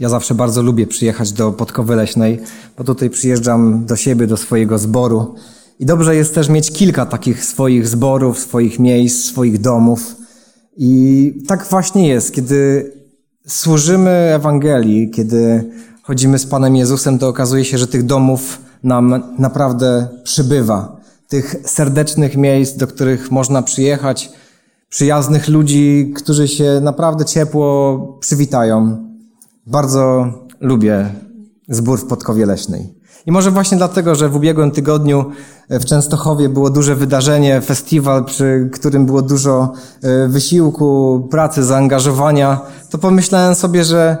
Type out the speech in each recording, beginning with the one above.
Ja zawsze bardzo lubię przyjechać do Podkowy Leśnej, bo tutaj przyjeżdżam do siebie, do swojego zboru. I dobrze jest też mieć kilka takich swoich zborów, swoich miejsc, swoich domów. I tak właśnie jest, kiedy służymy Ewangelii, kiedy chodzimy z Panem Jezusem, to okazuje się, że tych domów nam naprawdę przybywa. Tych serdecznych miejsc, do których można przyjechać, przyjaznych ludzi, którzy się naprawdę ciepło przywitają. Bardzo lubię zbór w Podkowie Leśnej. I może właśnie dlatego, że w ubiegłym tygodniu w Częstochowie było duże wydarzenie, festiwal, przy którym było dużo e, wysiłku, pracy, zaangażowania, to pomyślałem sobie, że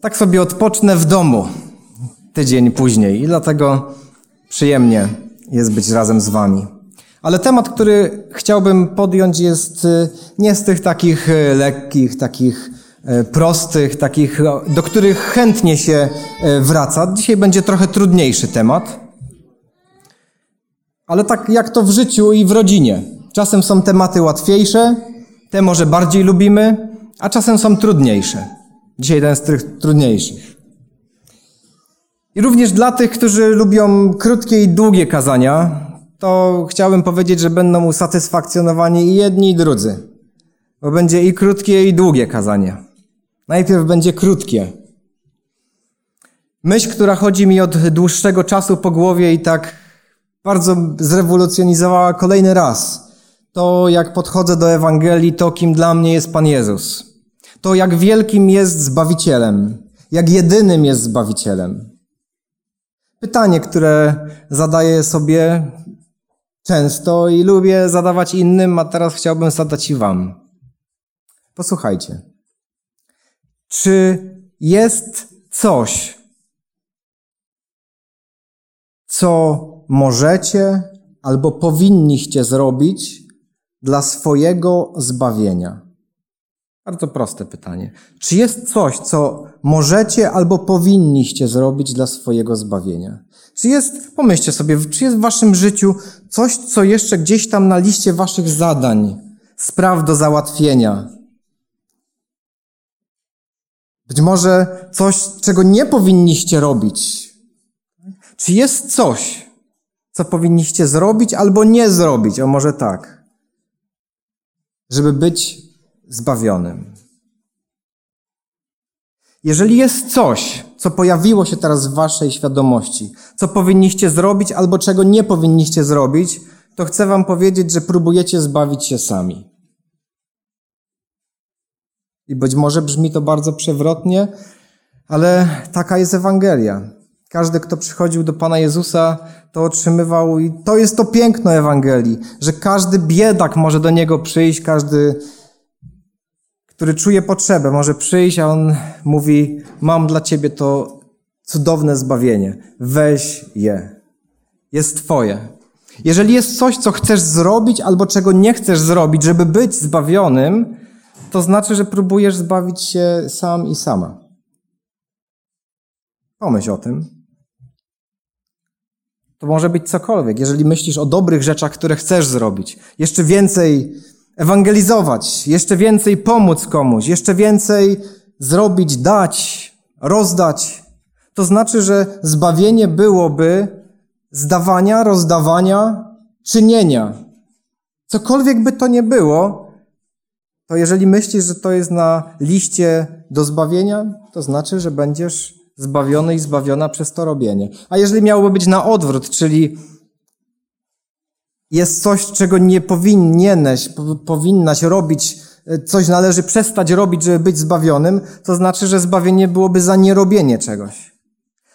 tak sobie odpocznę w domu tydzień później i dlatego przyjemnie jest być razem z Wami. Ale temat, który chciałbym podjąć jest e, nie z tych takich e, lekkich, takich E, prostych, takich, do których chętnie się e, wraca. Dzisiaj będzie trochę trudniejszy temat. Ale tak jak to w życiu i w rodzinie. Czasem są tematy łatwiejsze, te może bardziej lubimy, a czasem są trudniejsze. Dzisiaj ten z tych trudniejszych. I również dla tych, którzy lubią krótkie i długie kazania, to chciałbym powiedzieć, że będą usatysfakcjonowani i jedni, i drudzy. Bo będzie i krótkie, i długie kazanie. Najpierw będzie krótkie. Myśl, która chodzi mi od dłuższego czasu po głowie i tak bardzo zrewolucjonizowała kolejny raz. To, jak podchodzę do Ewangelii, to kim dla mnie jest Pan Jezus. To, jak wielkim jest Zbawicielem. Jak jedynym jest Zbawicielem. Pytanie, które zadaję sobie często i lubię zadawać innym, a teraz chciałbym zadać i Wam. Posłuchajcie. Czy jest coś, co możecie albo powinniście zrobić dla swojego zbawienia? Bardzo proste pytanie. Czy jest coś, co możecie albo powinniście zrobić dla swojego zbawienia? Czy jest, pomyślcie sobie, czy jest w waszym życiu coś, co jeszcze gdzieś tam na liście waszych zadań, spraw do załatwienia, być może coś, czego nie powinniście robić. Czy jest coś, co powinniście zrobić albo nie zrobić? O może tak. Żeby być zbawionym. Jeżeli jest coś, co pojawiło się teraz w waszej świadomości, co powinniście zrobić albo czego nie powinniście zrobić, to chcę wam powiedzieć, że próbujecie zbawić się sami. I być może brzmi to bardzo przewrotnie, ale taka jest Ewangelia. Każdy, kto przychodził do Pana Jezusa, to otrzymywał, i to jest to piękno Ewangelii, że każdy biedak może do Niego przyjść, każdy, który czuje potrzebę, może przyjść, a On mówi: Mam dla Ciebie to cudowne zbawienie. Weź je. Jest Twoje. Jeżeli jest coś, co chcesz zrobić, albo czego nie chcesz zrobić, żeby być zbawionym, to znaczy, że próbujesz zbawić się sam i sama. Pomyśl o tym. To może być cokolwiek. Jeżeli myślisz o dobrych rzeczach, które chcesz zrobić, jeszcze więcej ewangelizować, jeszcze więcej pomóc komuś, jeszcze więcej zrobić, dać, rozdać, to znaczy, że zbawienie byłoby zdawania, rozdawania, czynienia. Cokolwiek by to nie było, to jeżeli myślisz, że to jest na liście do zbawienia, to znaczy, że będziesz zbawiony i zbawiona przez to robienie. A jeżeli miałoby być na odwrót, czyli jest coś, czego nie powinieneś, powinnaś robić, coś należy przestać robić, żeby być zbawionym, to znaczy, że zbawienie byłoby za nierobienie czegoś.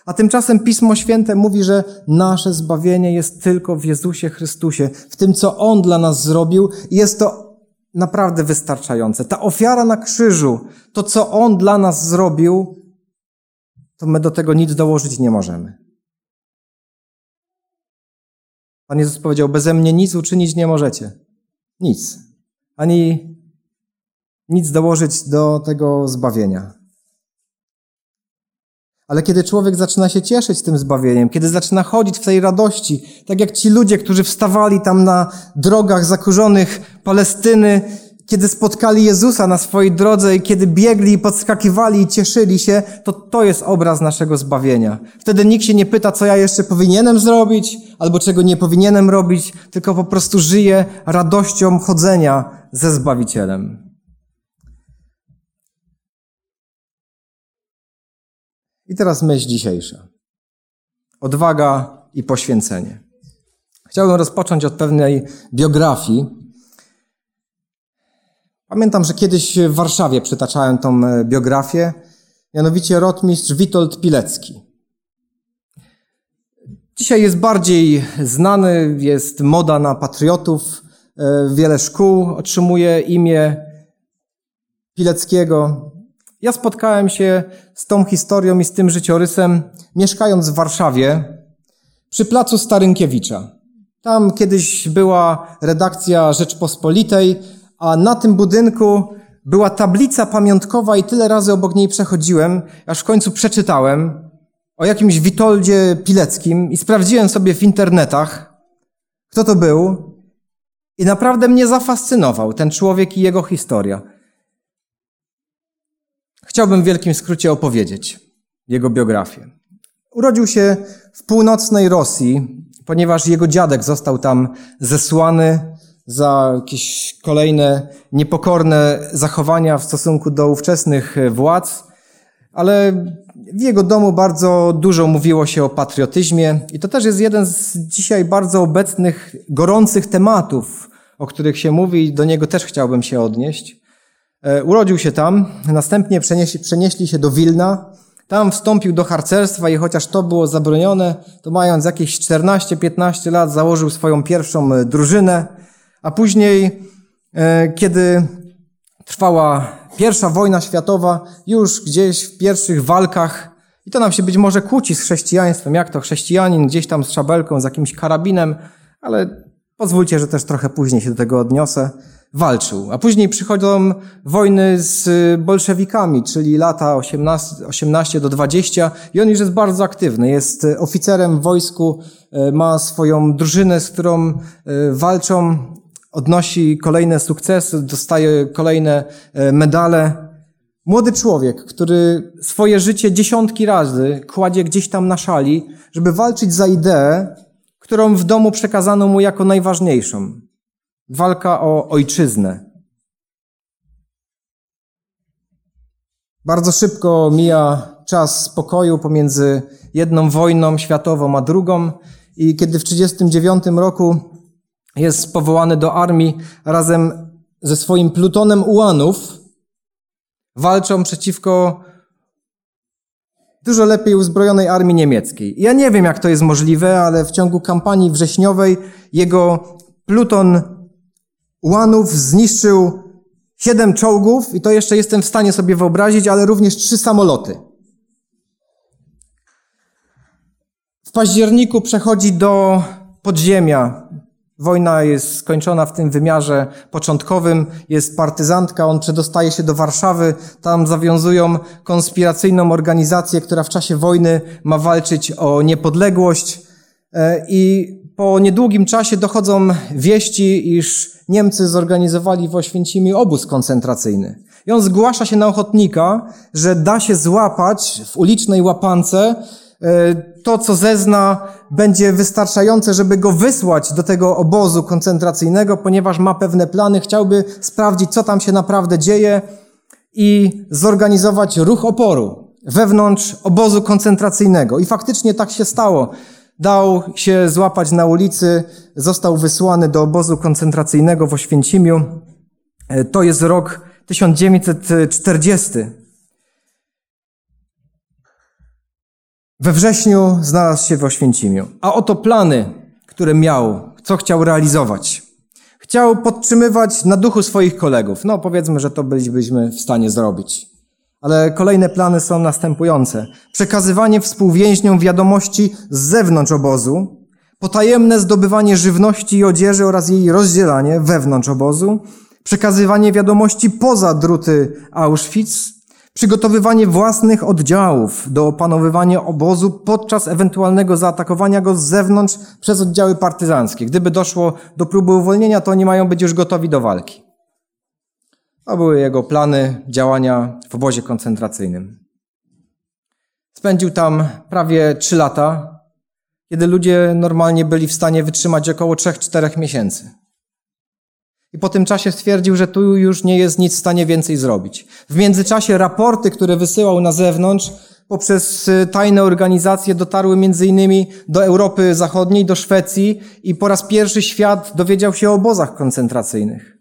A tymczasem Pismo Święte mówi, że nasze zbawienie jest tylko w Jezusie Chrystusie, w tym, co On dla nas zrobił. Jest to naprawdę wystarczające. Ta ofiara na krzyżu, to co On dla nas zrobił, to my do tego nic dołożyć nie możemy. Pan Jezus powiedział, beze mnie nic uczynić nie możecie. Nic. Ani nic dołożyć do tego zbawienia. Ale kiedy człowiek zaczyna się cieszyć tym zbawieniem, kiedy zaczyna chodzić w tej radości, tak jak ci ludzie, którzy wstawali tam na drogach zakurzonych Palestyny, kiedy spotkali Jezusa na swojej drodze i kiedy biegli i podskakiwali i cieszyli się, to to jest obraz naszego zbawienia. Wtedy nikt się nie pyta, co ja jeszcze powinienem zrobić, albo czego nie powinienem robić, tylko po prostu żyje radością chodzenia ze Zbawicielem. I teraz myśl dzisiejsza. Odwaga i poświęcenie. Chciałbym rozpocząć od pewnej biografii. Pamiętam, że kiedyś w Warszawie przytaczałem tą e, biografię, mianowicie rotmistrz Witold Pilecki. Dzisiaj jest bardziej znany, jest moda na patriotów, e, wiele szkół otrzymuje imię Pileckiego. Ja spotkałem się z tą historią i z tym życiorysem, mieszkając w Warszawie, przy placu Starynkiewicza. Tam kiedyś była redakcja Rzeczpospolitej, a na tym budynku była tablica pamiątkowa i tyle razy obok niej przechodziłem, aż w końcu przeczytałem o jakimś Witoldzie Pileckim i sprawdziłem sobie w internetach, kto to był. I naprawdę mnie zafascynował ten człowiek i jego historia. Chciałbym w wielkim skrócie opowiedzieć jego biografię. Urodził się w północnej Rosji, ponieważ jego dziadek został tam zesłany za jakieś kolejne niepokorne zachowania w stosunku do ówczesnych władz, ale w jego domu bardzo dużo mówiło się o patriotyzmie i to też jest jeden z dzisiaj bardzo obecnych, gorących tematów, o których się mówi i do niego też chciałbym się odnieść. E, urodził się tam, następnie przenieśli, przenieśli się do Wilna. Tam wstąpił do harcerstwa i chociaż to było zabronione, to mając jakieś 14-15 lat założył swoją pierwszą e, drużynę, a później, e, kiedy trwała pierwsza wojna światowa, już gdzieś w pierwszych walkach, i to nam się być może kłóci z chrześcijaństwem, jak to chrześcijanin gdzieś tam z szabelką, z jakimś karabinem, ale pozwólcie, że też trochę później się do tego odniosę walczył. A później przychodzą wojny z bolszewikami, czyli lata 18, 18 do 20 i on już jest bardzo aktywny. Jest oficerem w wojsku, e, ma swoją drużynę, z którą walczą, odnosi kolejne sukcesy, dostaje kolejne medale. Młody człowiek, który swoje życie dziesiątki razy kładzie gdzieś tam na szali, żeby walczyć za ideę, którą w domu przekazano mu jako najważniejszą. Walka o ojczyznę. Bardzo szybko mija czas spokoju pomiędzy jedną wojną światową a drugą i kiedy w 1939 roku jest powołany do armii razem ze swoim plutonem ułanów, walczą przeciwko dużo lepiej uzbrojonej armii niemieckiej. Ja nie wiem, jak to jest możliwe, ale w ciągu kampanii wrześniowej jego pluton ułanów zniszczył siedem czołgów i to jeszcze jestem w stanie sobie wyobrazić, ale również trzy samoloty. W październiku przechodzi do podziemia. Wojna jest skończona w tym wymiarze początkowym. Jest partyzantka, on przedostaje się do Warszawy. Tam zawiązują konspiracyjną organizację, która w czasie wojny ma walczyć o niepodległość. E, I po niedługim czasie dochodzą wieści, iż Niemcy zorganizowali w Oświęcimiu obóz koncentracyjny. I on zgłasza się na ochotnika, że da się złapać w ulicznej łapance e, to, co zezna, będzie wystarczające, żeby go wysłać do tego obozu koncentracyjnego, ponieważ ma pewne plany, chciałby sprawdzić, co tam się naprawdę dzieje i zorganizować ruch oporu wewnątrz obozu koncentracyjnego. I faktycznie tak się stało. Dał się złapać na ulicy, został wysłany do obozu koncentracyjnego w Oświęcimiu. E, to jest rok 1940. We wrześniu znalazł się w Oświęcimiu. A oto plany, które miał, co chciał realizować. Chciał podtrzymywać na duchu swoich kolegów. No, powiedzmy, że to bylibyśmy w stanie zrobić. Ale kolejne plany są następujące. Przekazywanie współwięźniom wiadomości z zewnątrz obozu, potajemne zdobywanie żywności i odzieży oraz jej rozdzielanie wewnątrz obozu, przekazywanie wiadomości poza druty Auschwitz, przygotowywanie własnych oddziałów do opanowywania obozu podczas ewentualnego zaatakowania go z zewnątrz przez oddziały partyzanckie. Gdyby doszło do próby uwolnienia, to oni mają być już gotowi do walki. To były jego plany działania w obozie koncentracyjnym. Spędził tam prawie trzy lata, kiedy ludzie normalnie byli w stanie wytrzymać około 3-4 miesięcy. I po tym czasie stwierdził, że tu już nie jest nic w stanie więcej zrobić. W międzyczasie raporty, które wysyłał na zewnątrz, poprzez y, tajne organizacje dotarły między innymi do Europy Zachodniej, do Szwecji i po raz pierwszy świat dowiedział się o obozach koncentracyjnych.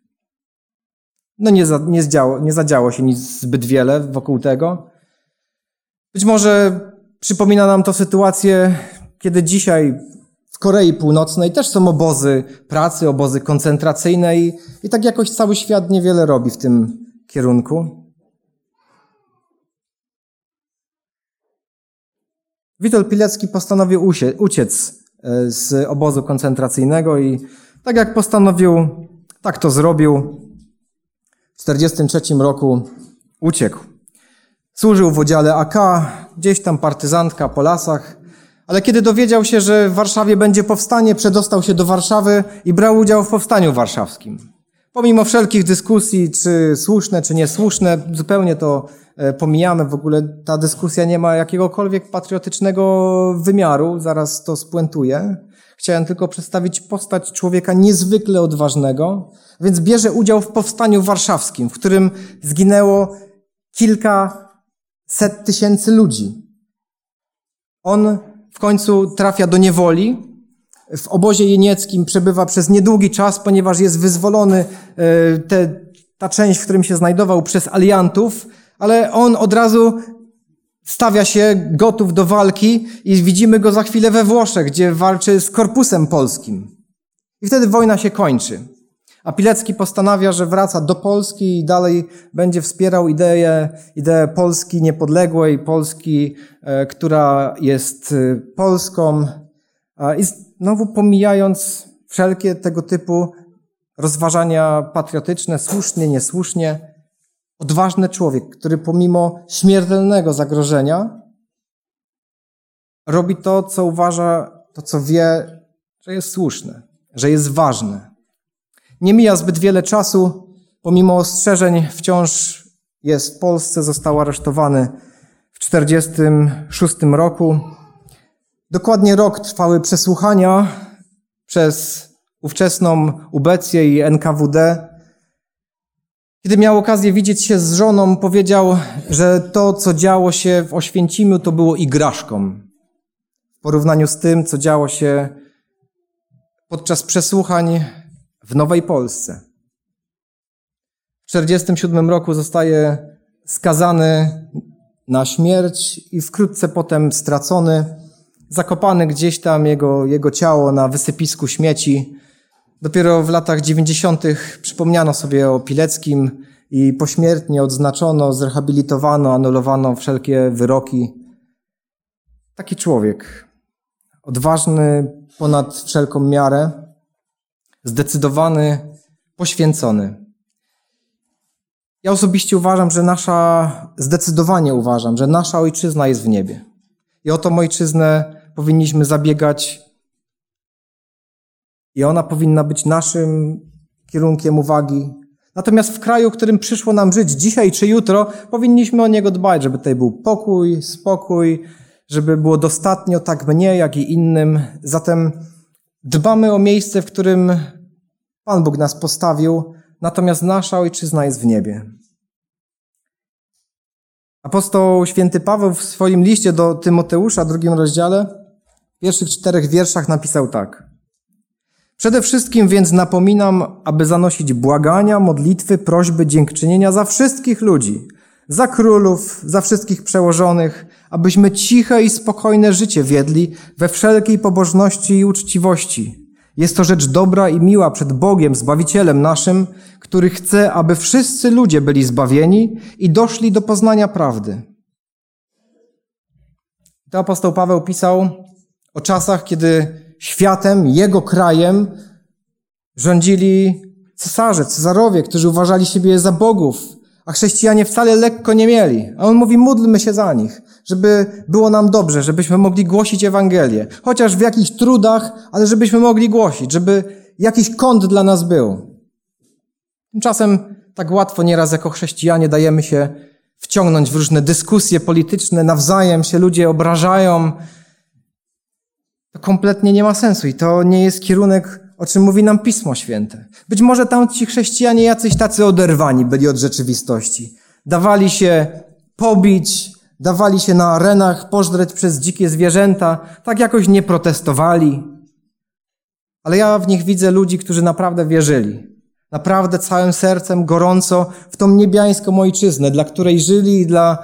No nie, za, nie, zdziało, nie zadziało się nic zbyt wiele wokół tego. Być może przypomina nam to sytuację, kiedy dzisiaj w Korei Północnej też są obozy pracy, obozy koncentracyjne i, i tak jakoś cały świat niewiele robi w tym kierunku. Witold Pilecki postanowił uciec e, z obozu koncentracyjnego i tak jak postanowił, tak to zrobił. W 1943 roku uciekł. Służył w oddziale AK, gdzieś tam partyzantka po lasach, ale kiedy dowiedział się, że w Warszawie będzie powstanie, przedostał się do Warszawy i brał udział w powstaniu warszawskim. Pomimo wszelkich dyskusji, czy słuszne, czy niesłuszne, zupełnie to e, pomijamy. W ogóle ta dyskusja nie ma jakiegokolwiek patriotycznego wymiaru, zaraz to spuentuję. Chciałem tylko przedstawić postać człowieka niezwykle odważnego, więc bierze udział w powstaniu warszawskim, w którym zginęło kilka set tysięcy ludzi. On w końcu trafia do niewoli. W obozie jenieckim przebywa przez niedługi czas, ponieważ jest wyzwolony e, te, ta część, w którym się znajdował przez aliantów, ale on od razu stawia się gotów do walki i widzimy go za chwilę we Włoszech, gdzie walczy z korpusem polskim. I wtedy wojna się kończy. A Pilecki postanawia, że wraca do Polski i dalej będzie wspierał ideę, ideę Polski niepodległej, Polski, e, która jest e, Polską. I znowu pomijając wszelkie tego typu rozważania patriotyczne, słusznie, niesłusznie, odważny człowiek, który pomimo śmiertelnego zagrożenia robi to, co uważa, to co wie, że jest słuszne, że jest ważne. Nie mija zbyt wiele czasu, pomimo ostrzeżeń wciąż jest w Polsce, został aresztowany w 1946 roku. Dokładnie rok trwały przesłuchania przez ówczesną Ubecję i NKWD. Kiedy miał okazję widzieć się z żoną, powiedział, że to, co działo się w Oświęcimiu, to było igraszką. W porównaniu z tym, co działo się podczas przesłuchań w Nowej Polsce. W 1947 roku zostaje skazany na śmierć i wkrótce potem stracony, zakopany gdzieś tam jego, jego ciało na wysypisku śmieci. Dopiero w latach 90. przypomniano sobie o Pileckim i pośmiertnie odznaczono, zrehabilitowano, anulowano wszelkie wyroki. Taki człowiek, odważny ponad wszelką miarę, zdecydowany, poświęcony. Ja osobiście uważam, że nasza, zdecydowanie uważam, że nasza ojczyzna jest w niebie. I o tą ojczyznę powinniśmy zabiegać. I ona powinna być naszym kierunkiem uwagi. Natomiast w kraju, w którym przyszło nam żyć dzisiaj czy jutro, powinniśmy o niego dbać, żeby tutaj był pokój, spokój, żeby było dostatnio tak mnie, jak i innym. Zatem Dbamy o miejsce, w którym Pan Bóg nas postawił, natomiast nasza ojczyzna jest w niebie. Apostoł święty Paweł w swoim liście do Tymoteusza, drugim rozdziale, w pierwszych czterech wierszach napisał tak. Przede wszystkim więc napominam, aby zanosić błagania, modlitwy, prośby, dziękczynienia za wszystkich ludzi, za królów, za wszystkich przełożonych, abyśmy ciche i spokojne życie wiedli we wszelkiej pobożności i uczciwości. Jest to rzecz dobra i miła przed Bogiem, Zbawicielem naszym, który chce, aby wszyscy ludzie byli zbawieni i doszli do poznania prawdy. To apostoł Paweł pisał o czasach, kiedy światem, jego krajem rządzili cesarze, cesarowie, którzy uważali siebie za bogów, a chrześcijanie wcale lekko nie mieli. A on mówi, módlmy się za nich, żeby było nam dobrze, żebyśmy mogli głosić Ewangelię. Chociaż w jakichś trudach, ale żebyśmy mogli głosić, żeby jakiś kąt dla nas był. Tymczasem tak łatwo nieraz jako chrześcijanie dajemy się wciągnąć w różne dyskusje polityczne, nawzajem się ludzie obrażają. To kompletnie nie ma sensu i to nie jest kierunek, o czym mówi nam Pismo Święte. Być może tam ci chrześcijanie jacyś tacy oderwani byli od rzeczywistości. Dawali się pobić, dawali się na arenach pożreć przez dzikie zwierzęta, tak jakoś nie protestowali. Ale ja w nich widzę ludzi, którzy naprawdę wierzyli. Naprawdę całym sercem, gorąco w tą niebiańską ojczyznę, dla której żyli i dla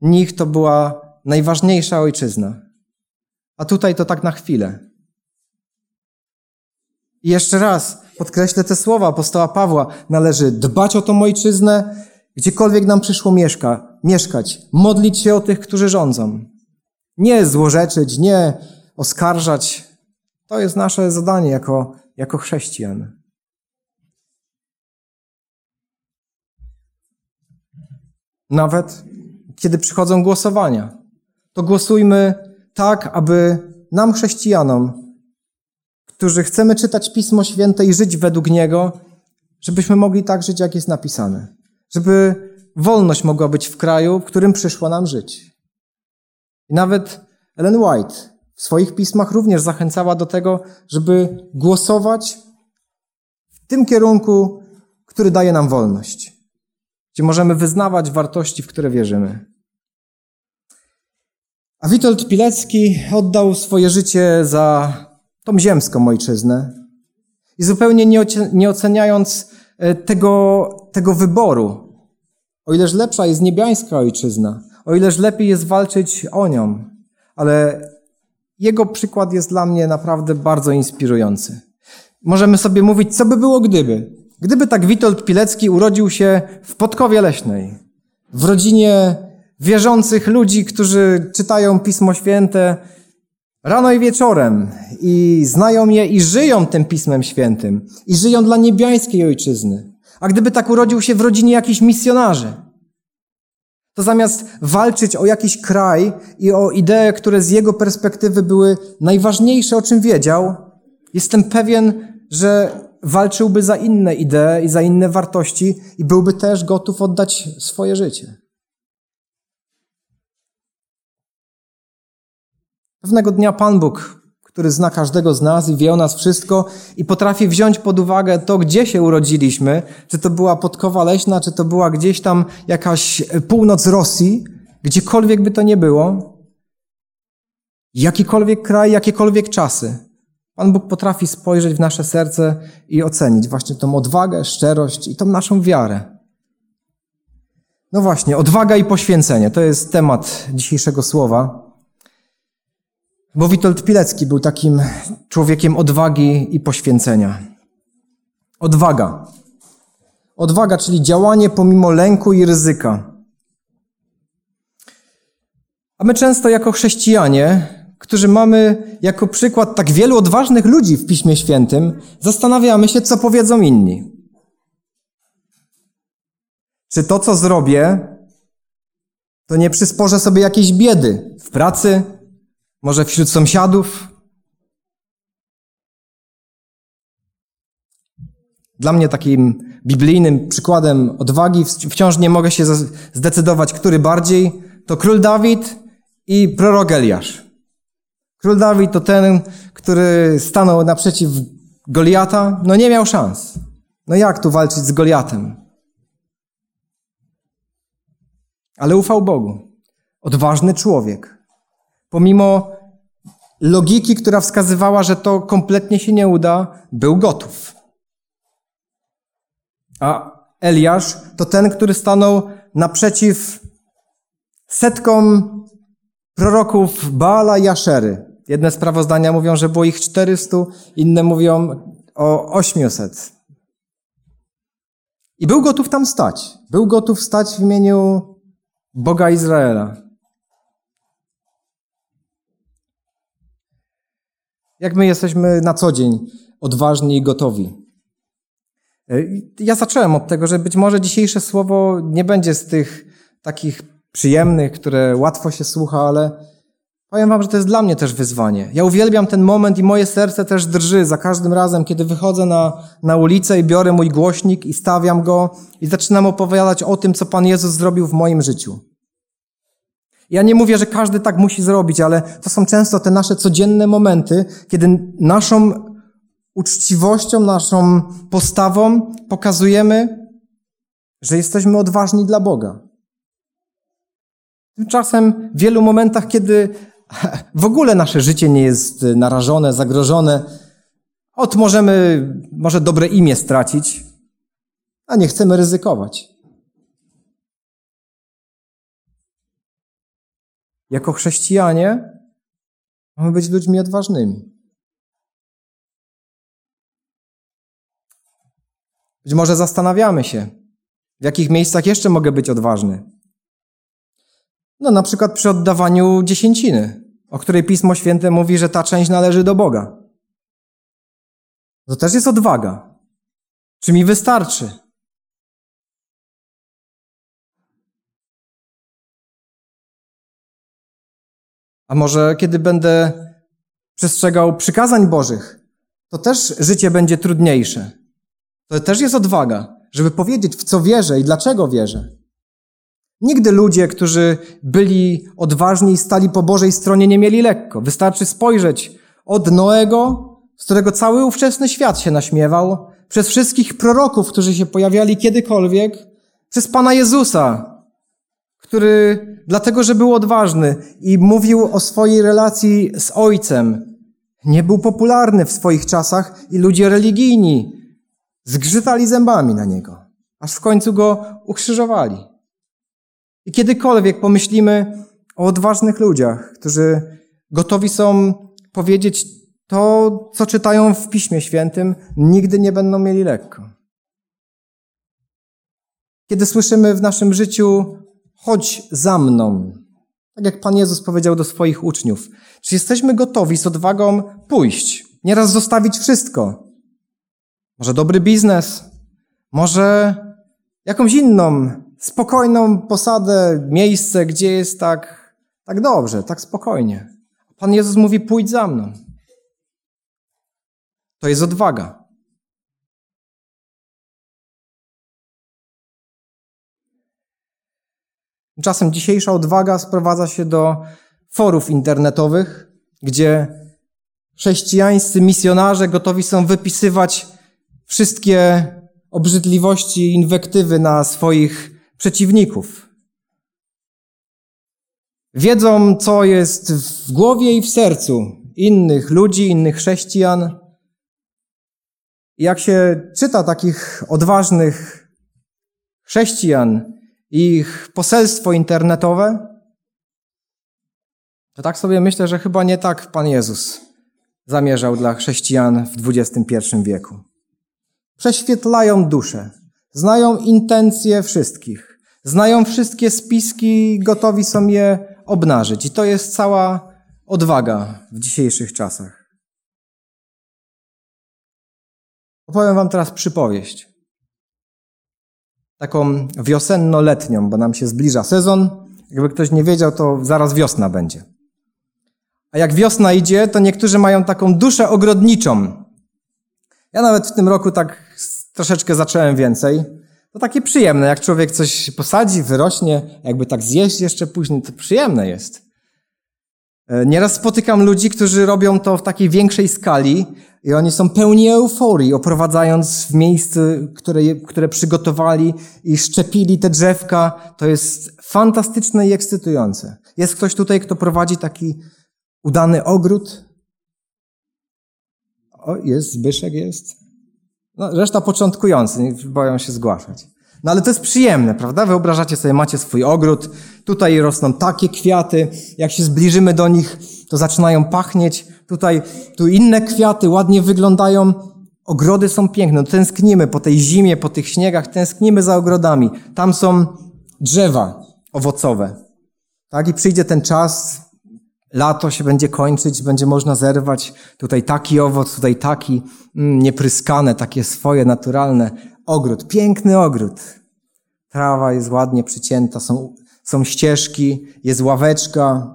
nich to była najważniejsza ojczyzna. A tutaj to tak na chwilę. I jeszcze raz podkreślę te słowa apostoła Pawła. Należy dbać o tą ojczyznę, gdziekolwiek nam przyszło mieszka, mieszkać. Modlić się o tych, którzy rządzą. Nie złorzeczyć, nie oskarżać. To jest nasze zadanie jako, jako chrześcijan. Nawet kiedy przychodzą głosowania, to głosujmy tak, aby nam, chrześcijanom, którzy chcemy czytać Pismo Święte i żyć według niego, żebyśmy mogli tak żyć, jak jest napisane. Żeby wolność mogła być w kraju, w którym przyszło nam żyć. I nawet Ellen White w swoich pismach również zachęcała do tego, żeby głosować w tym kierunku, który daje nam wolność gdzie możemy wyznawać wartości, w które wierzymy. A Witold Pilecki oddał swoje życie za tą ziemską ojczyznę i zupełnie nie oceniając e, tego, tego wyboru, o ileż lepsza jest niebiańska ojczyzna, o ileż lepiej jest walczyć o nią, ale jego przykład jest dla mnie naprawdę bardzo inspirujący. Możemy sobie mówić, co by było gdyby. Gdyby tak Witold Pilecki urodził się w Podkowie Leśnej, w rodzinie wierzących ludzi, którzy czytają Pismo Święte rano i wieczorem i znają je i żyją tym Pismem Świętym i żyją dla niebiańskiej ojczyzny. A gdyby tak urodził się w rodzinie jakichś misjonarzy, to zamiast walczyć o jakiś kraj i o idee, które z jego perspektywy były najważniejsze, o czym wiedział, jestem pewien, że walczyłby za inne idee i za inne wartości i byłby też gotów oddać swoje życie. Pewnego dnia Pan Bóg, który zna każdego z nas i wie o nas wszystko i potrafi wziąć pod uwagę to, gdzie się urodziliśmy, czy to była Podkowa Leśna, czy to była gdzieś tam jakaś północ Rosji, gdziekolwiek by to nie było, jakikolwiek kraj, jakiekolwiek czasy, Pan Bóg potrafi spojrzeć w nasze serce i ocenić właśnie tą odwagę, szczerość i tą naszą wiarę. No właśnie, odwaga i poświęcenie to jest temat dzisiejszego słowa. Bo Witold Pilecki był takim człowiekiem odwagi i poświęcenia. Odwaga. Odwaga, czyli działanie pomimo lęku i ryzyka. A my często jako chrześcijanie którzy mamy jako przykład tak wielu odważnych ludzi w Piśmie Świętym, zastanawiamy się, co powiedzą inni. Czy to, co zrobię, to nie przysporzę sobie jakiejś biedy w pracy, może wśród sąsiadów? Dla mnie takim biblijnym przykładem odwagi wciąż nie mogę się zdecydować, który bardziej to król Dawid i prorok Eliasz. Król Dawid to ten, który stanął naprzeciw Goliata, no nie miał szans. No jak tu walczyć z Goliatem? Ale ufał Bogu. Odważny człowiek. Pomimo logiki, która wskazywała, że to kompletnie się nie uda, był gotów. A Eliasz to ten, który stanął naprzeciw setkom proroków Baala i Aszery. Jedne sprawozdania mówią, że było ich 400, inne mówią o 800. I był gotów tam stać. Był gotów stać w imieniu Boga Izraela. Jak my jesteśmy na co dzień odważni i gotowi. E, ja zacząłem od tego, że być może dzisiejsze słowo nie będzie z tych takich przyjemnych, które łatwo się słucha, ale Powiem wam, że to jest dla mnie też wyzwanie. Ja uwielbiam ten moment i moje serce też drży za każdym razem, kiedy wychodzę na, na ulicę i biorę mój głośnik i stawiam go i zaczynam opowiadać o tym, co Pan Jezus zrobił w moim życiu. Ja nie mówię, że każdy tak musi zrobić, ale to są często te nasze codzienne momenty, kiedy naszą uczciwością, naszą postawą pokazujemy, że jesteśmy odważni dla Boga. Tymczasem w wielu momentach, kiedy w ogóle nasze życie nie jest narażone, zagrożone, od możemy może dobre imię stracić, a nie chcemy ryzykować. Jako chrześcijanie mamy być ludźmi odważnymi. Być może zastanawiamy się, w jakich miejscach jeszcze mogę być odważny. No na przykład przy oddawaniu dziesięciny, o której Pismo Święte mówi, że ta część należy do Boga. To też jest odwaga. Czy mi wystarczy? A może kiedy będę przestrzegał przykazań Bożych, to też życie będzie trudniejsze. To też jest odwaga, żeby powiedzieć, w co wierzę i dlaczego wierzę. Nigdy ludzie, którzy byli odważni i stali po Bożej stronie, nie mieli lekko. Wystarczy spojrzeć od Noego, z którego cały ówczesny świat się naśmiewał, przez wszystkich proroków, którzy się pojawiali kiedykolwiek, przez Pana Jezusa, który dlatego, że był odważny i mówił o swojej relacji z Ojcem, nie był popularny w swoich czasach i ludzie religijni zgrzytali zębami na niego, aż w końcu go ukrzyżowali. I kiedykolwiek pomyślimy o odważnych ludziach, którzy gotowi są powiedzieć to, co czytają w Piśmie Świętym, nigdy nie będą mieli lekko. Kiedy słyszymy w naszym życiu, chodź za mną, tak jak Pan Jezus powiedział do swoich uczniów, czy jesteśmy gotowi z odwagą pójść, nieraz zostawić wszystko? Może dobry biznes, może jakąś inną spokojną posadę, miejsce, gdzie jest tak, tak dobrze, tak spokojnie. Pan Jezus mówi: pójdź za mną. To jest odwaga. Czasem dzisiejsza odwaga sprowadza się do forów internetowych, gdzie chrześcijańscy misjonarze gotowi są wypisywać wszystkie obrzydliwości i inwektywy na swoich przeciwników. Wiedzą, co jest w głowie i w sercu innych ludzi, innych chrześcijan. Jak się czyta takich odważnych chrześcijan ich poselstwo internetowe, to tak sobie myślę, że chyba nie tak Pan Jezus zamierzał dla chrześcijan w XXI wieku. Prześwietlają duszę, znają intencje wszystkich. Znają wszystkie spiski, gotowi są je obnażyć. I to jest cała odwaga w dzisiejszych czasach. Opowiem Wam teraz przypowieść. Taką wiosenno-letnią, bo nam się zbliża sezon. Jakby ktoś nie wiedział, to zaraz wiosna będzie. A jak wiosna idzie, to niektórzy mają taką duszę ogrodniczą. Ja nawet w tym roku tak troszeczkę zacząłem więcej. To takie przyjemne, jak człowiek coś posadzi, wyrośnie, jakby tak zjeść jeszcze później, to przyjemne jest. E, nieraz spotykam ludzi, którzy robią to w takiej większej skali i oni są pełni euforii, oprowadzając w miejscu, które, które przygotowali i szczepili te drzewka. To jest fantastyczne i ekscytujące. Jest ktoś tutaj, kto prowadzi taki udany ogród? O, jest, Zbyszek jest. No, reszta początkujący, boją się zgłaszać. No ale to jest przyjemne, prawda? Wyobrażacie sobie, macie swój ogród, tutaj rosną takie kwiaty, jak się zbliżymy do nich, to zaczynają pachnieć. Tutaj, tu inne kwiaty ładnie wyglądają. Ogrody są piękne. No, tęsknimy po tej zimie, po tych śniegach, tęsknimy za ogrodami. Tam są drzewa owocowe. Tak? I przyjdzie ten czas, Lato się będzie kończyć, będzie można zerwać. Tutaj taki owoc, tutaj taki, mm, niepryskane, takie swoje, naturalne. Ogród, piękny ogród. Trawa jest ładnie przycięta, są, są ścieżki, jest ławeczka.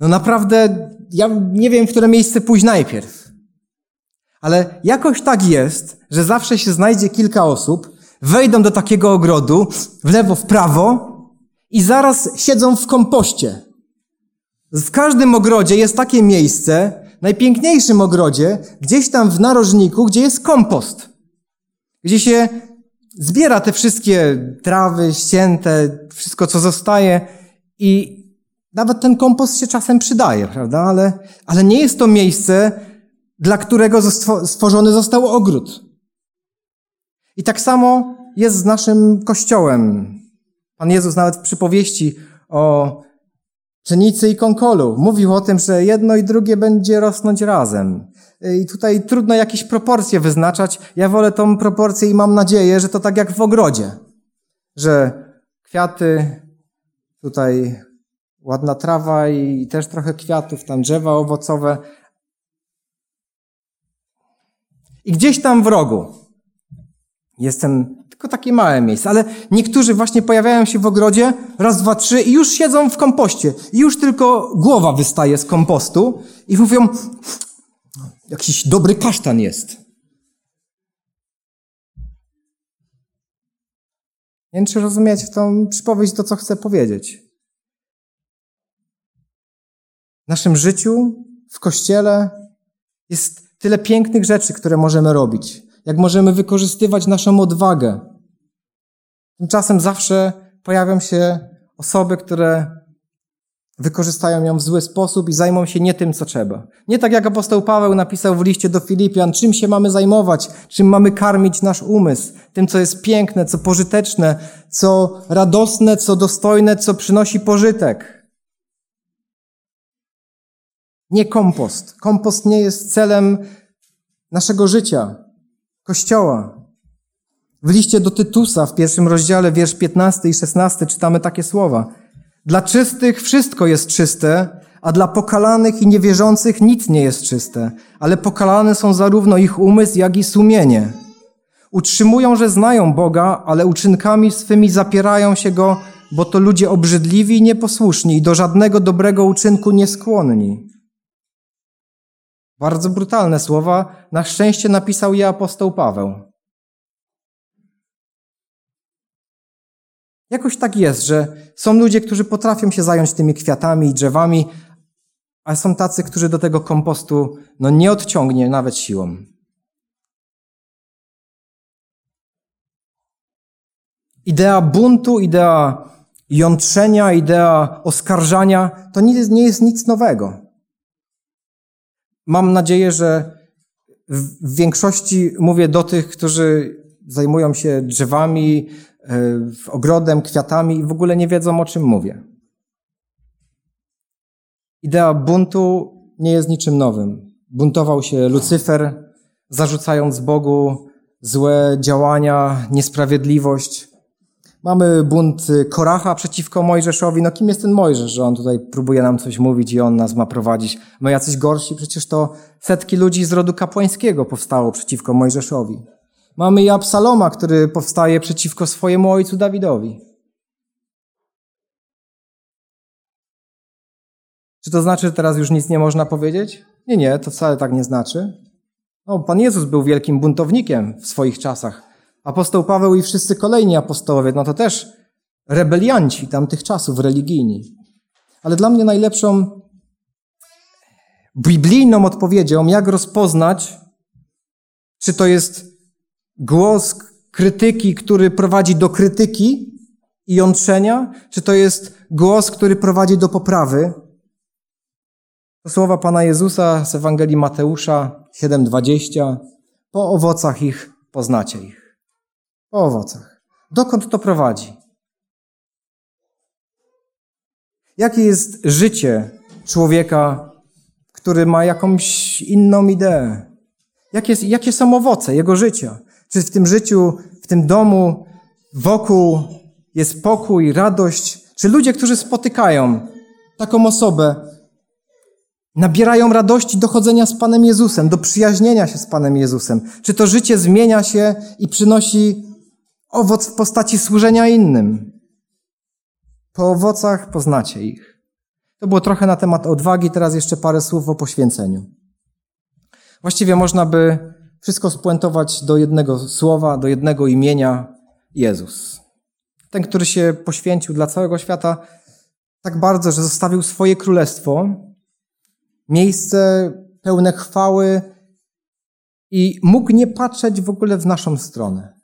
No naprawdę, ja nie wiem, w które miejsce pójść najpierw. Ale jakoś tak jest, że zawsze się znajdzie kilka osób, wejdą do takiego ogrodu, w lewo, w prawo i zaraz siedzą w kompoście. W każdym ogrodzie jest takie miejsce, najpiękniejszym ogrodzie, gdzieś tam w narożniku, gdzie jest kompost. Gdzie się zbiera te wszystkie trawy ścięte, wszystko co zostaje i nawet ten kompost się czasem przydaje, prawda? Ale, ale nie jest to miejsce, dla którego stworzony został ogród. I tak samo jest z naszym kościołem. Pan Jezus nawet w przypowieści o pszenicy i konkolu mówił o tym, że jedno i drugie będzie rosnąć razem. I tutaj trudno jakieś proporcje wyznaczać. Ja wolę tą proporcję i mam nadzieję, że to tak jak w ogrodzie, że kwiaty, tutaj ładna trawa i też trochę kwiatów, tam drzewa owocowe. I gdzieś tam w rogu jest ten, tylko takie małe miejsce, ale niektórzy właśnie pojawiają się w ogrodzie, raz, dwa, trzy i już siedzą w kompoście. I już tylko głowa wystaje z kompostu i mówią, jakiś dobry kasztan jest. Nie wiem, czy rozumiecie tą przypowieść to, co chcę powiedzieć. W naszym życiu, w kościele jest tyle pięknych rzeczy, które możemy robić. Jak możemy wykorzystywać naszą odwagę. Tymczasem zawsze pojawią się osoby, które wykorzystają ją w zły sposób i zajmą się nie tym, co trzeba. Nie tak jak apostoł Paweł napisał w liście do Filipian, czym się mamy zajmować, czym mamy karmić nasz umysł, tym, co jest piękne, co pożyteczne, co radosne, co dostojne, co przynosi pożytek. Nie kompost. Kompost nie jest celem naszego życia, Kościoła. W liście do Tytusa w pierwszym rozdziale, wiersz 15 i 16 czytamy takie słowa. Dla czystych wszystko jest czyste, a dla pokalanych i niewierzących nic nie jest czyste, ale pokalane są zarówno ich umysł, jak i sumienie. Utrzymują, że znają Boga, ale uczynkami swymi zapierają się Go, bo to ludzie obrzydliwi i nieposłuszni i do żadnego dobrego uczynku nie skłonni. Bardzo brutalne słowa. Na szczęście napisał je apostoł Paweł. Jakoś tak jest, że są ludzie, którzy potrafią się zająć tymi kwiatami i drzewami, a są tacy, którzy do tego kompostu no, nie odciągnie nawet siłą. Idea buntu, idea jątrzenia, idea oskarżania to nie jest, nic nowego. Mam nadzieję, że w większości mówię do tych, którzy zajmują się drzewami, ogrodem, kwiatami i w ogóle nie wiedzą, o czym mówię. Idea buntu nie jest niczym nowym. Buntował się Lucyfer, zarzucając Bogu złe działania, niesprawiedliwość. Mamy bunt Koracha przeciwko Mojżeszowi. No kim jest ten Mojżesz, że on tutaj próbuje nam coś mówić i on nas ma prowadzić? My jacyś gorsi, przecież to setki ludzi z rodu kapłańskiego powstało przeciwko Mojżeszowi. Mamy i Absaloma, który powstaje przeciwko swojemu ojcu Dawidowi. Czy to znaczy, że teraz już nic nie można powiedzieć? Nie, nie, to wcale tak nie znaczy. No, Pan Jezus był wielkim buntownikiem w swoich czasach. Apostoł Paweł i wszyscy kolejni apostołowie, no to też rebelianci tamtych czasów religijni. Ale dla mnie najlepszą biblijną odpowiedzią, jak rozpoznać, czy to jest głos krytyki, który prowadzi do krytyki i jątrzenia, czy to jest głos, który prowadzi do poprawy. To słowa Pana Jezusa z Ewangelii Mateusza 7:20. Po owocach ich poznacie ich. Po owocach. Dokąd to prowadzi? Jakie jest życie człowieka, który ma jakąś inną ideę? Jakie, jakie są owoce jego życia? Czy w tym życiu, w tym domu, wokół jest pokój, radość? Czy ludzie, którzy spotykają taką osobę, nabierają radości dochodzenia z Panem Jezusem, do przyjaźnienia się z Panem Jezusem? Czy to życie zmienia się i przynosi owoc w postaci służenia innym? Po owocach poznacie ich. To było trochę na temat odwagi, teraz jeszcze parę słów o poświęceniu. Właściwie można by wszystko spuentować do jednego słowa, do jednego imienia Jezus. Ten, który się poświęcił dla całego świata tak bardzo, że zostawił swoje królestwo, miejsce pełne chwały i mógł nie patrzeć w ogóle w naszą stronę.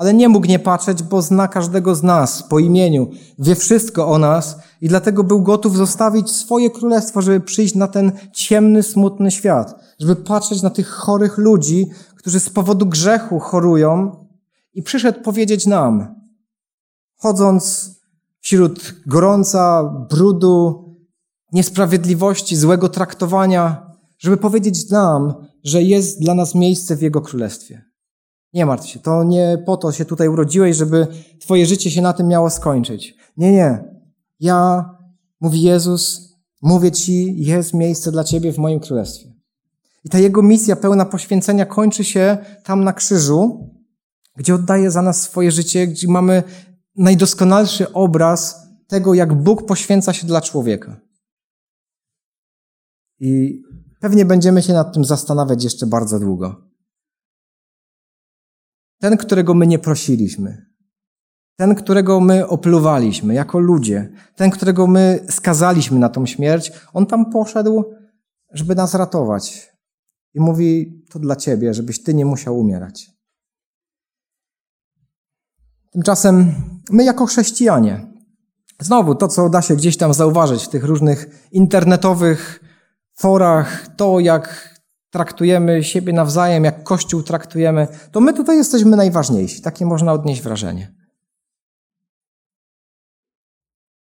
Ale nie mógł nie patrzeć, bo zna każdego z nas po imieniu, wie wszystko o nas i dlatego był gotów zostawić swoje królestwo, żeby przyjść na ten ciemny, smutny świat, żeby patrzeć na tych chorych ludzi, którzy z powodu grzechu chorują i przyszedł powiedzieć nam, chodząc wśród gorąca, brudu, niesprawiedliwości, złego traktowania, żeby powiedzieć nam, że jest dla nas miejsce w Jego Królestwie. Nie martw się, to nie po to się tutaj urodziłeś, żeby Twoje życie się na tym miało skończyć. Nie, nie. Ja, mówi Jezus, mówię Ci, jest miejsce dla Ciebie w moim Królestwie. I ta Jego misja pełna poświęcenia kończy się tam na krzyżu, gdzie oddaje za nas swoje życie, gdzie mamy najdoskonalszy obraz tego, jak Bóg poświęca się dla człowieka. I pewnie będziemy się nad tym zastanawiać jeszcze bardzo długo. Ten, którego my nie prosiliśmy, ten, którego my opluwaliśmy jako ludzie, ten, którego my skazaliśmy na tą śmierć, on tam poszedł, żeby nas ratować. I mówi: To dla ciebie, żebyś ty nie musiał umierać. Tymczasem my, jako chrześcijanie, znowu to, co da się gdzieś tam zauważyć w tych różnych internetowych forach, to jak traktujemy siebie nawzajem, jak Kościół traktujemy, to my tutaj jesteśmy najważniejsi. Takie można odnieść wrażenie.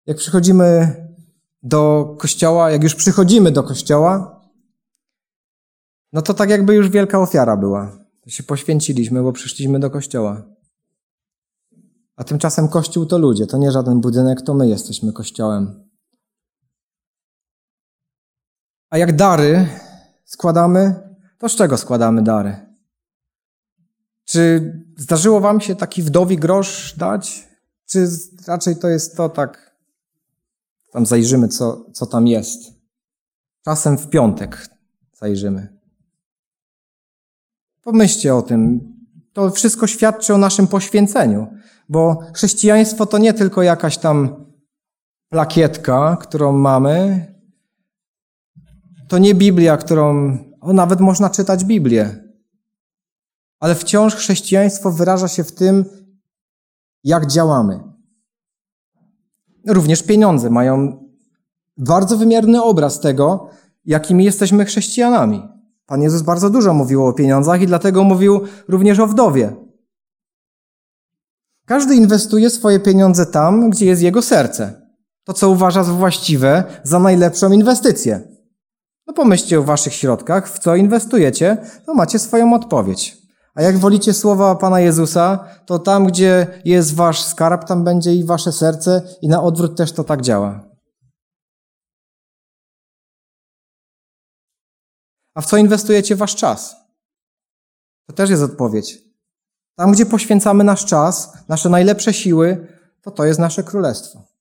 Jak przychodzimy do kościoła, jak już przychodzimy do kościoła, no to tak jakby już wielka ofiara była. To się poświęciliśmy, bo przyszliśmy do kościoła. A tymczasem kościół to ludzie, to nie żaden budynek, to my jesteśmy kościołem. A jak dary składamy, to z czego składamy dary? Czy zdarzyło wam się taki wdowi grosz dać? Czy raczej to jest to tak, tam zajrzymy, co, co tam jest. Czasem w piątek zajrzymy. Pomyślcie o tym. To wszystko świadczy o naszym poświęceniu, bo chrześcijaństwo to nie tylko jakaś tam plakietka, którą mamy, to nie Biblia, którą o, nawet można czytać Biblię. Ale wciąż chrześcijaństwo wyraża się w tym, jak działamy. Również pieniądze mają bardzo wymierny obraz tego, jakimi jesteśmy chrześcijanami. Pan Jezus bardzo dużo mówił o pieniądzach i dlatego mówił również o wdowie. Każdy inwestuje swoje pieniądze tam, gdzie jest jego serce. To, co uważa za właściwe, za najlepszą inwestycję. No pomyślcie o waszych środkach, w co inwestujecie, to macie swoją odpowiedź. A jak wolicie słowa Pana Jezusa, to tam, gdzie jest wasz skarb, tam będzie i wasze serce i na odwrót też to tak działa. A w co inwestujecie wasz czas? To też jest odpowiedź. Tam, gdzie poświęcamy nasz czas, nasze najlepsze siły, to to jest nasze królestwo.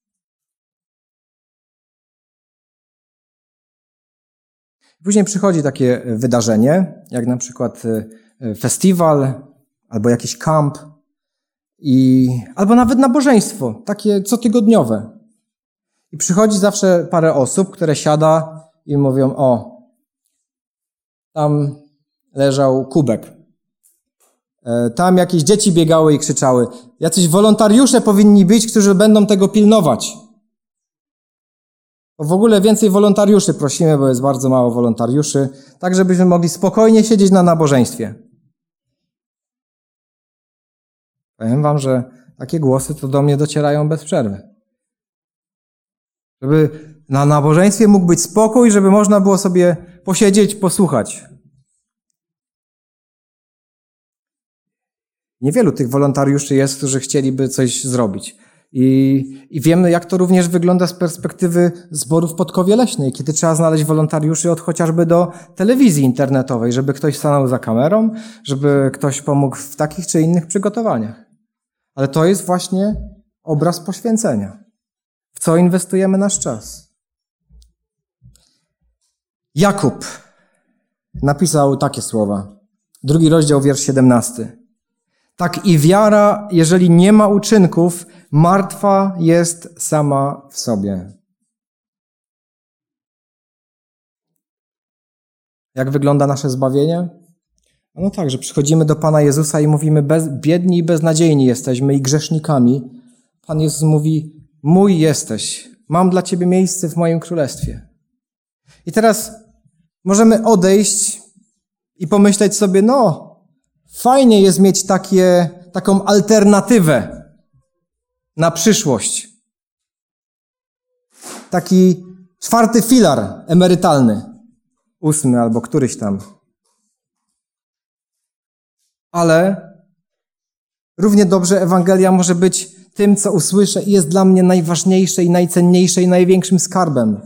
Później przychodzi takie wydarzenie, jak na przykład e, festiwal albo jakiś kamp, i, albo nawet nabożeństwo, takie cotygodniowe. I przychodzi zawsze parę osób, które siada i mówią: O, tam leżał kubek. E, tam jakieś dzieci biegały i krzyczały. Jacyś wolontariusze powinni być, którzy będą tego pilnować. W ogóle więcej wolontariuszy prosimy, bo jest bardzo mało wolontariuszy, tak żebyśmy mogli spokojnie siedzieć na nabożeństwie. Powiem wam, że takie głosy to do mnie docierają bez przerwy. Żeby na nabożeństwie mógł być spokój, żeby można było sobie posiedzieć, posłuchać. Niewielu tych wolontariuszy jest, którzy chcieliby coś zrobić. I, I wiemy, jak to również wygląda z perspektywy zborów Podkowie Leśnej, kiedy trzeba znaleźć wolontariuszy od chociażby do telewizji internetowej, żeby ktoś stanął za kamerą, żeby ktoś pomógł w takich czy innych przygotowaniach. Ale to jest właśnie obraz poświęcenia. W co inwestujemy nasz czas? Jakub napisał takie słowa. Drugi rozdział, wiersz 17. Tak i wiara, jeżeli nie ma uczynków, martwa jest sama w sobie. Jak wygląda nasze zbawienie? No tak, że przychodzimy do Pana Jezusa i mówimy, bez, biedni i beznadziejni jesteśmy i grzesznikami. Pan Jezus mówi, mój jesteś, mam dla Ciebie miejsce w moim królestwie. I teraz możemy odejść i pomyśleć sobie, no, fajnie jest mieć takie, taką alternatywę na przyszłość. Taki czwarty filar emerytalny, ósmy albo któryś tam. Ale równie dobrze Ewangelia może być tym, co usłyszę i jest dla mnie najważniejsze i najcenniejsze i największym skarbem.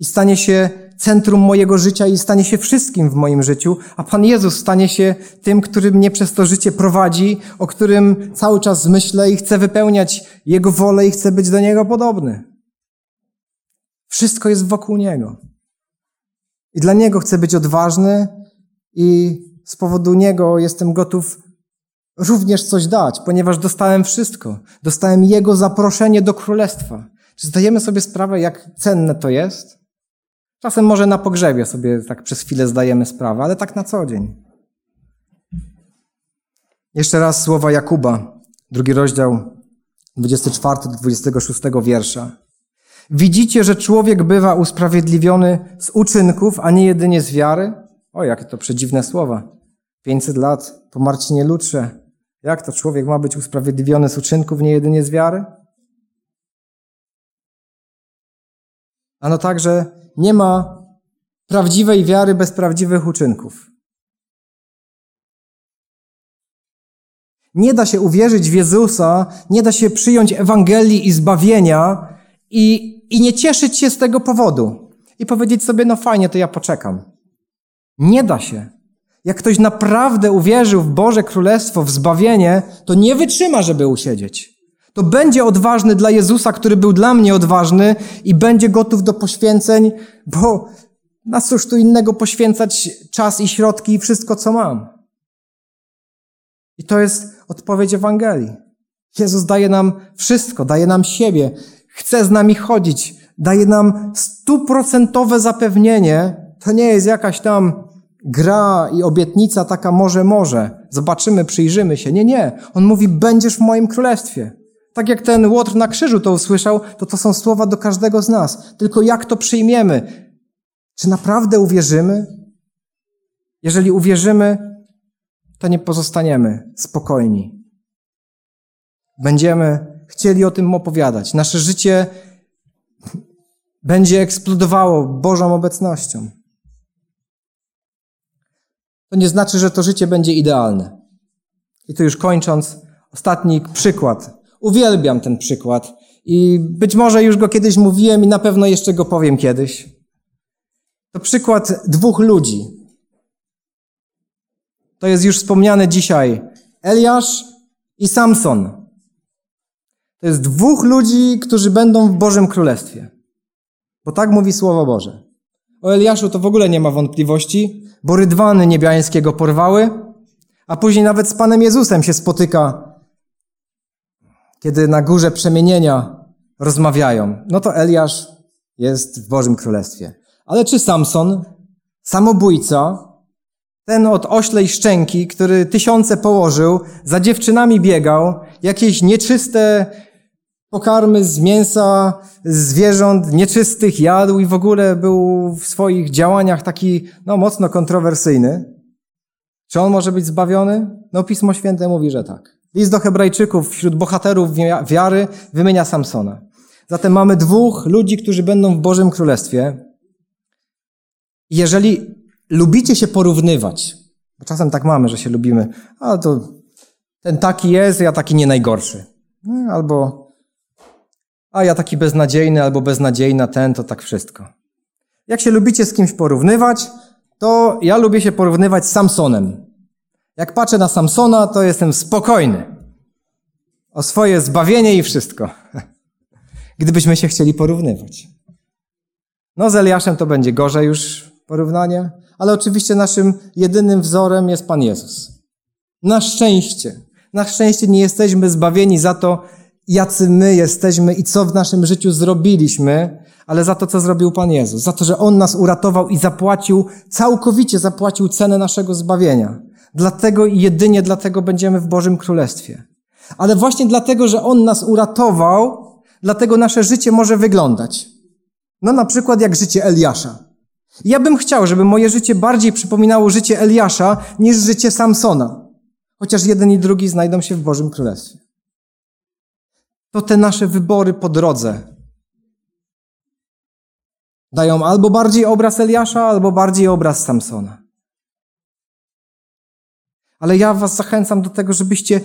I stanie się centrum mojego życia i stanie się wszystkim w moim życiu, a Pan Jezus stanie się tym, który mnie przez to życie prowadzi, o którym cały czas myślę i chcę wypełniać Jego wolę i chcę być do Niego podobny. Wszystko jest wokół Niego. I dla Niego chcę być odważny i z powodu Niego jestem gotów również coś dać, ponieważ dostałem wszystko. Dostałem Jego zaproszenie do Królestwa. Czy zdajemy sobie sprawę, jak cenne to jest? Czasem może na pogrzebie sobie tak przez chwilę zdajemy sprawę, ale tak na co dzień. Jeszcze raz słowa Jakuba, drugi rozdział, 24 do 26 wiersza. Widzicie, że człowiek bywa usprawiedliwiony z uczynków, a nie jedynie z wiary? O, jakie to przedziwne słowa. 500 lat po Marcinie Lutrze. Jak to człowiek ma być usprawiedliwiony z uczynków, nie jedynie z wiary? Ano także nie ma prawdziwej wiary bez prawdziwych uczynków. Nie da się uwierzyć w Jezusa, nie da się przyjąć Ewangelii i zbawienia i, i nie cieszyć się z tego powodu. I powiedzieć sobie, no fajnie, to ja poczekam. Nie da się. Jak ktoś naprawdę uwierzył w Boże Królestwo, w zbawienie, to nie wytrzyma, żeby usiedzieć to będzie odważny dla Jezusa, który był dla mnie odważny i będzie gotów do poświęceń, bo na cóż tu innego poświęcać czas i środki i wszystko, co mam. I to jest odpowiedź Ewangelii. Jezus daje nam wszystko, daje nam siebie, chce z nami chodzić, daje nam stuprocentowe zapewnienie. To nie jest jakaś tam gra i obietnica taka może, może. Zobaczymy, przyjrzymy się. Nie, nie. On mówi, będziesz w moim królestwie. Tak jak ten Łotr na krzyżu to usłyszał, to to są słowa do każdego z nas. Tylko jak to przyjmiemy? Czy naprawdę uwierzymy? Jeżeli uwierzymy, to nie pozostaniemy spokojni. Będziemy chcieli o tym opowiadać. Nasze życie będzie eksplodowało Bożą obecnością. To nie znaczy, że to życie będzie idealne. I tu już kończąc, ostatni przykład Uwielbiam ten przykład i być może już go kiedyś mówiłem i na pewno jeszcze go powiem kiedyś. To przykład dwóch ludzi. To jest już wspomniane dzisiaj. Eliasz i Samson. To jest dwóch ludzi, którzy będą w Bożym Królestwie. Bo tak mówi Słowo Boże. O Eliaszu to w ogóle nie ma wątpliwości, bo rydwany niebiańskiego porwały, a później nawet z Panem Jezusem się spotyka kiedy na górze przemienienia rozmawiają, no to Eliasz jest w Bożym Królestwie. Ale czy Samson, samobójca, ten od oślej szczęki, który tysiące położył, za dziewczynami biegał, jakieś nieczyste pokarmy z mięsa zwierząt nieczystych jadł i w ogóle był w swoich działaniach taki, no, mocno kontrowersyjny. Czy on może być zbawiony? No, Pismo Święte mówi, że tak. List do Hebrajczyków wśród bohaterów wiary wymienia Samsona. Zatem mamy dwóch ludzi, którzy będą w Bożym Królestwie. Jeżeli lubicie się porównywać, bo czasem tak mamy, że się lubimy, a to ten taki jest, ja taki nie najgorszy. No, albo a ja taki beznadziejny, albo beznadziejna, ten, to tak wszystko. Jak się lubicie z kimś porównywać, to ja lubię się porównywać z Samsonem. Jak patrzę na Samsona, to jestem spokojny o swoje zbawienie i wszystko. Gdybyśmy się chcieli porównywać. No z Eliaszem to będzie gorzej już, porównanie, ale oczywiście naszym jedynym wzorem jest Pan Jezus. Na szczęście, na szczęście nie jesteśmy zbawieni za to, jacy my jesteśmy i co w naszym życiu zrobiliśmy, ale za to, co zrobił Pan Jezus. Za to, że On nas uratował i zapłacił, całkowicie zapłacił cenę naszego zbawienia. Dlatego i jedynie dlatego będziemy w Bożym Królestwie. Ale właśnie dlatego, że On nas uratował, dlatego nasze życie może wyglądać. No na przykład jak życie Eliasza. Ja bym chciał, żeby moje życie bardziej przypominało życie Eliasza niż życie Samsona. Chociaż jeden i drugi znajdą się w Bożym Królestwie. To te nasze wybory po drodze dają albo bardziej obraz Eliasza, albo bardziej obraz Samsona. Ale ja was zachęcam do tego, żebyście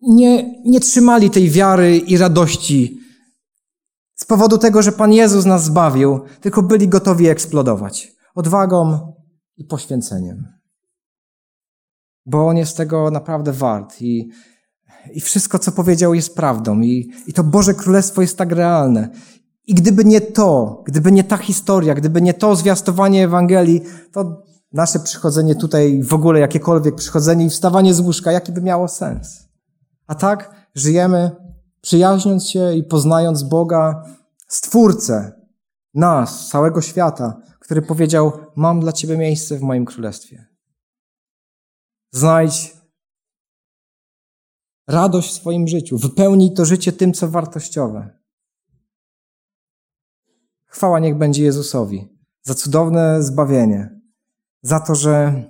nie, nie trzymali tej wiary i radości z powodu tego, że Pan Jezus nas zbawił, tylko byli gotowi eksplodować odwagą i poświęceniem. Bo On jest tego naprawdę wart i, i wszystko, co powiedział, jest prawdą i, i to Boże Królestwo jest tak realne. I gdyby nie to, gdyby nie ta historia, gdyby nie to zwiastowanie Ewangelii, to nasze przychodzenie tutaj, w ogóle jakiekolwiek przychodzenie i wstawanie z łóżka, jaki by miało sens? A tak żyjemy przyjaźniąc się i poznając Boga, Stwórcę, nas, całego świata, który powiedział: Mam dla Ciebie miejsce w moim królestwie. Znajdź radość w swoim życiu, wypełnij to życie tym, co wartościowe. Chwała niech będzie Jezusowi za cudowne zbawienie, za to, że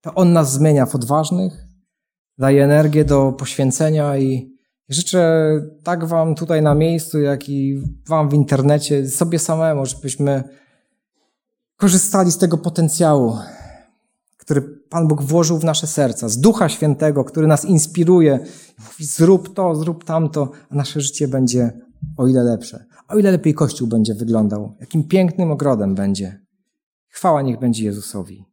to On nas zmienia w odważnych, daje energię do poświęcenia i życzę tak Wam tutaj na miejscu, jak i Wam w internecie, sobie samemu, żebyśmy korzystali z tego potencjału, który Pan Bóg włożył w nasze serca, z Ducha Świętego, który nas inspiruje. Mówi, zrób to, zrób tamto, a nasze życie będzie o ile lepsze. O ile lepiej Kościół będzie wyglądał, jakim pięknym ogrodem będzie. Chwała niech będzie Jezusowi.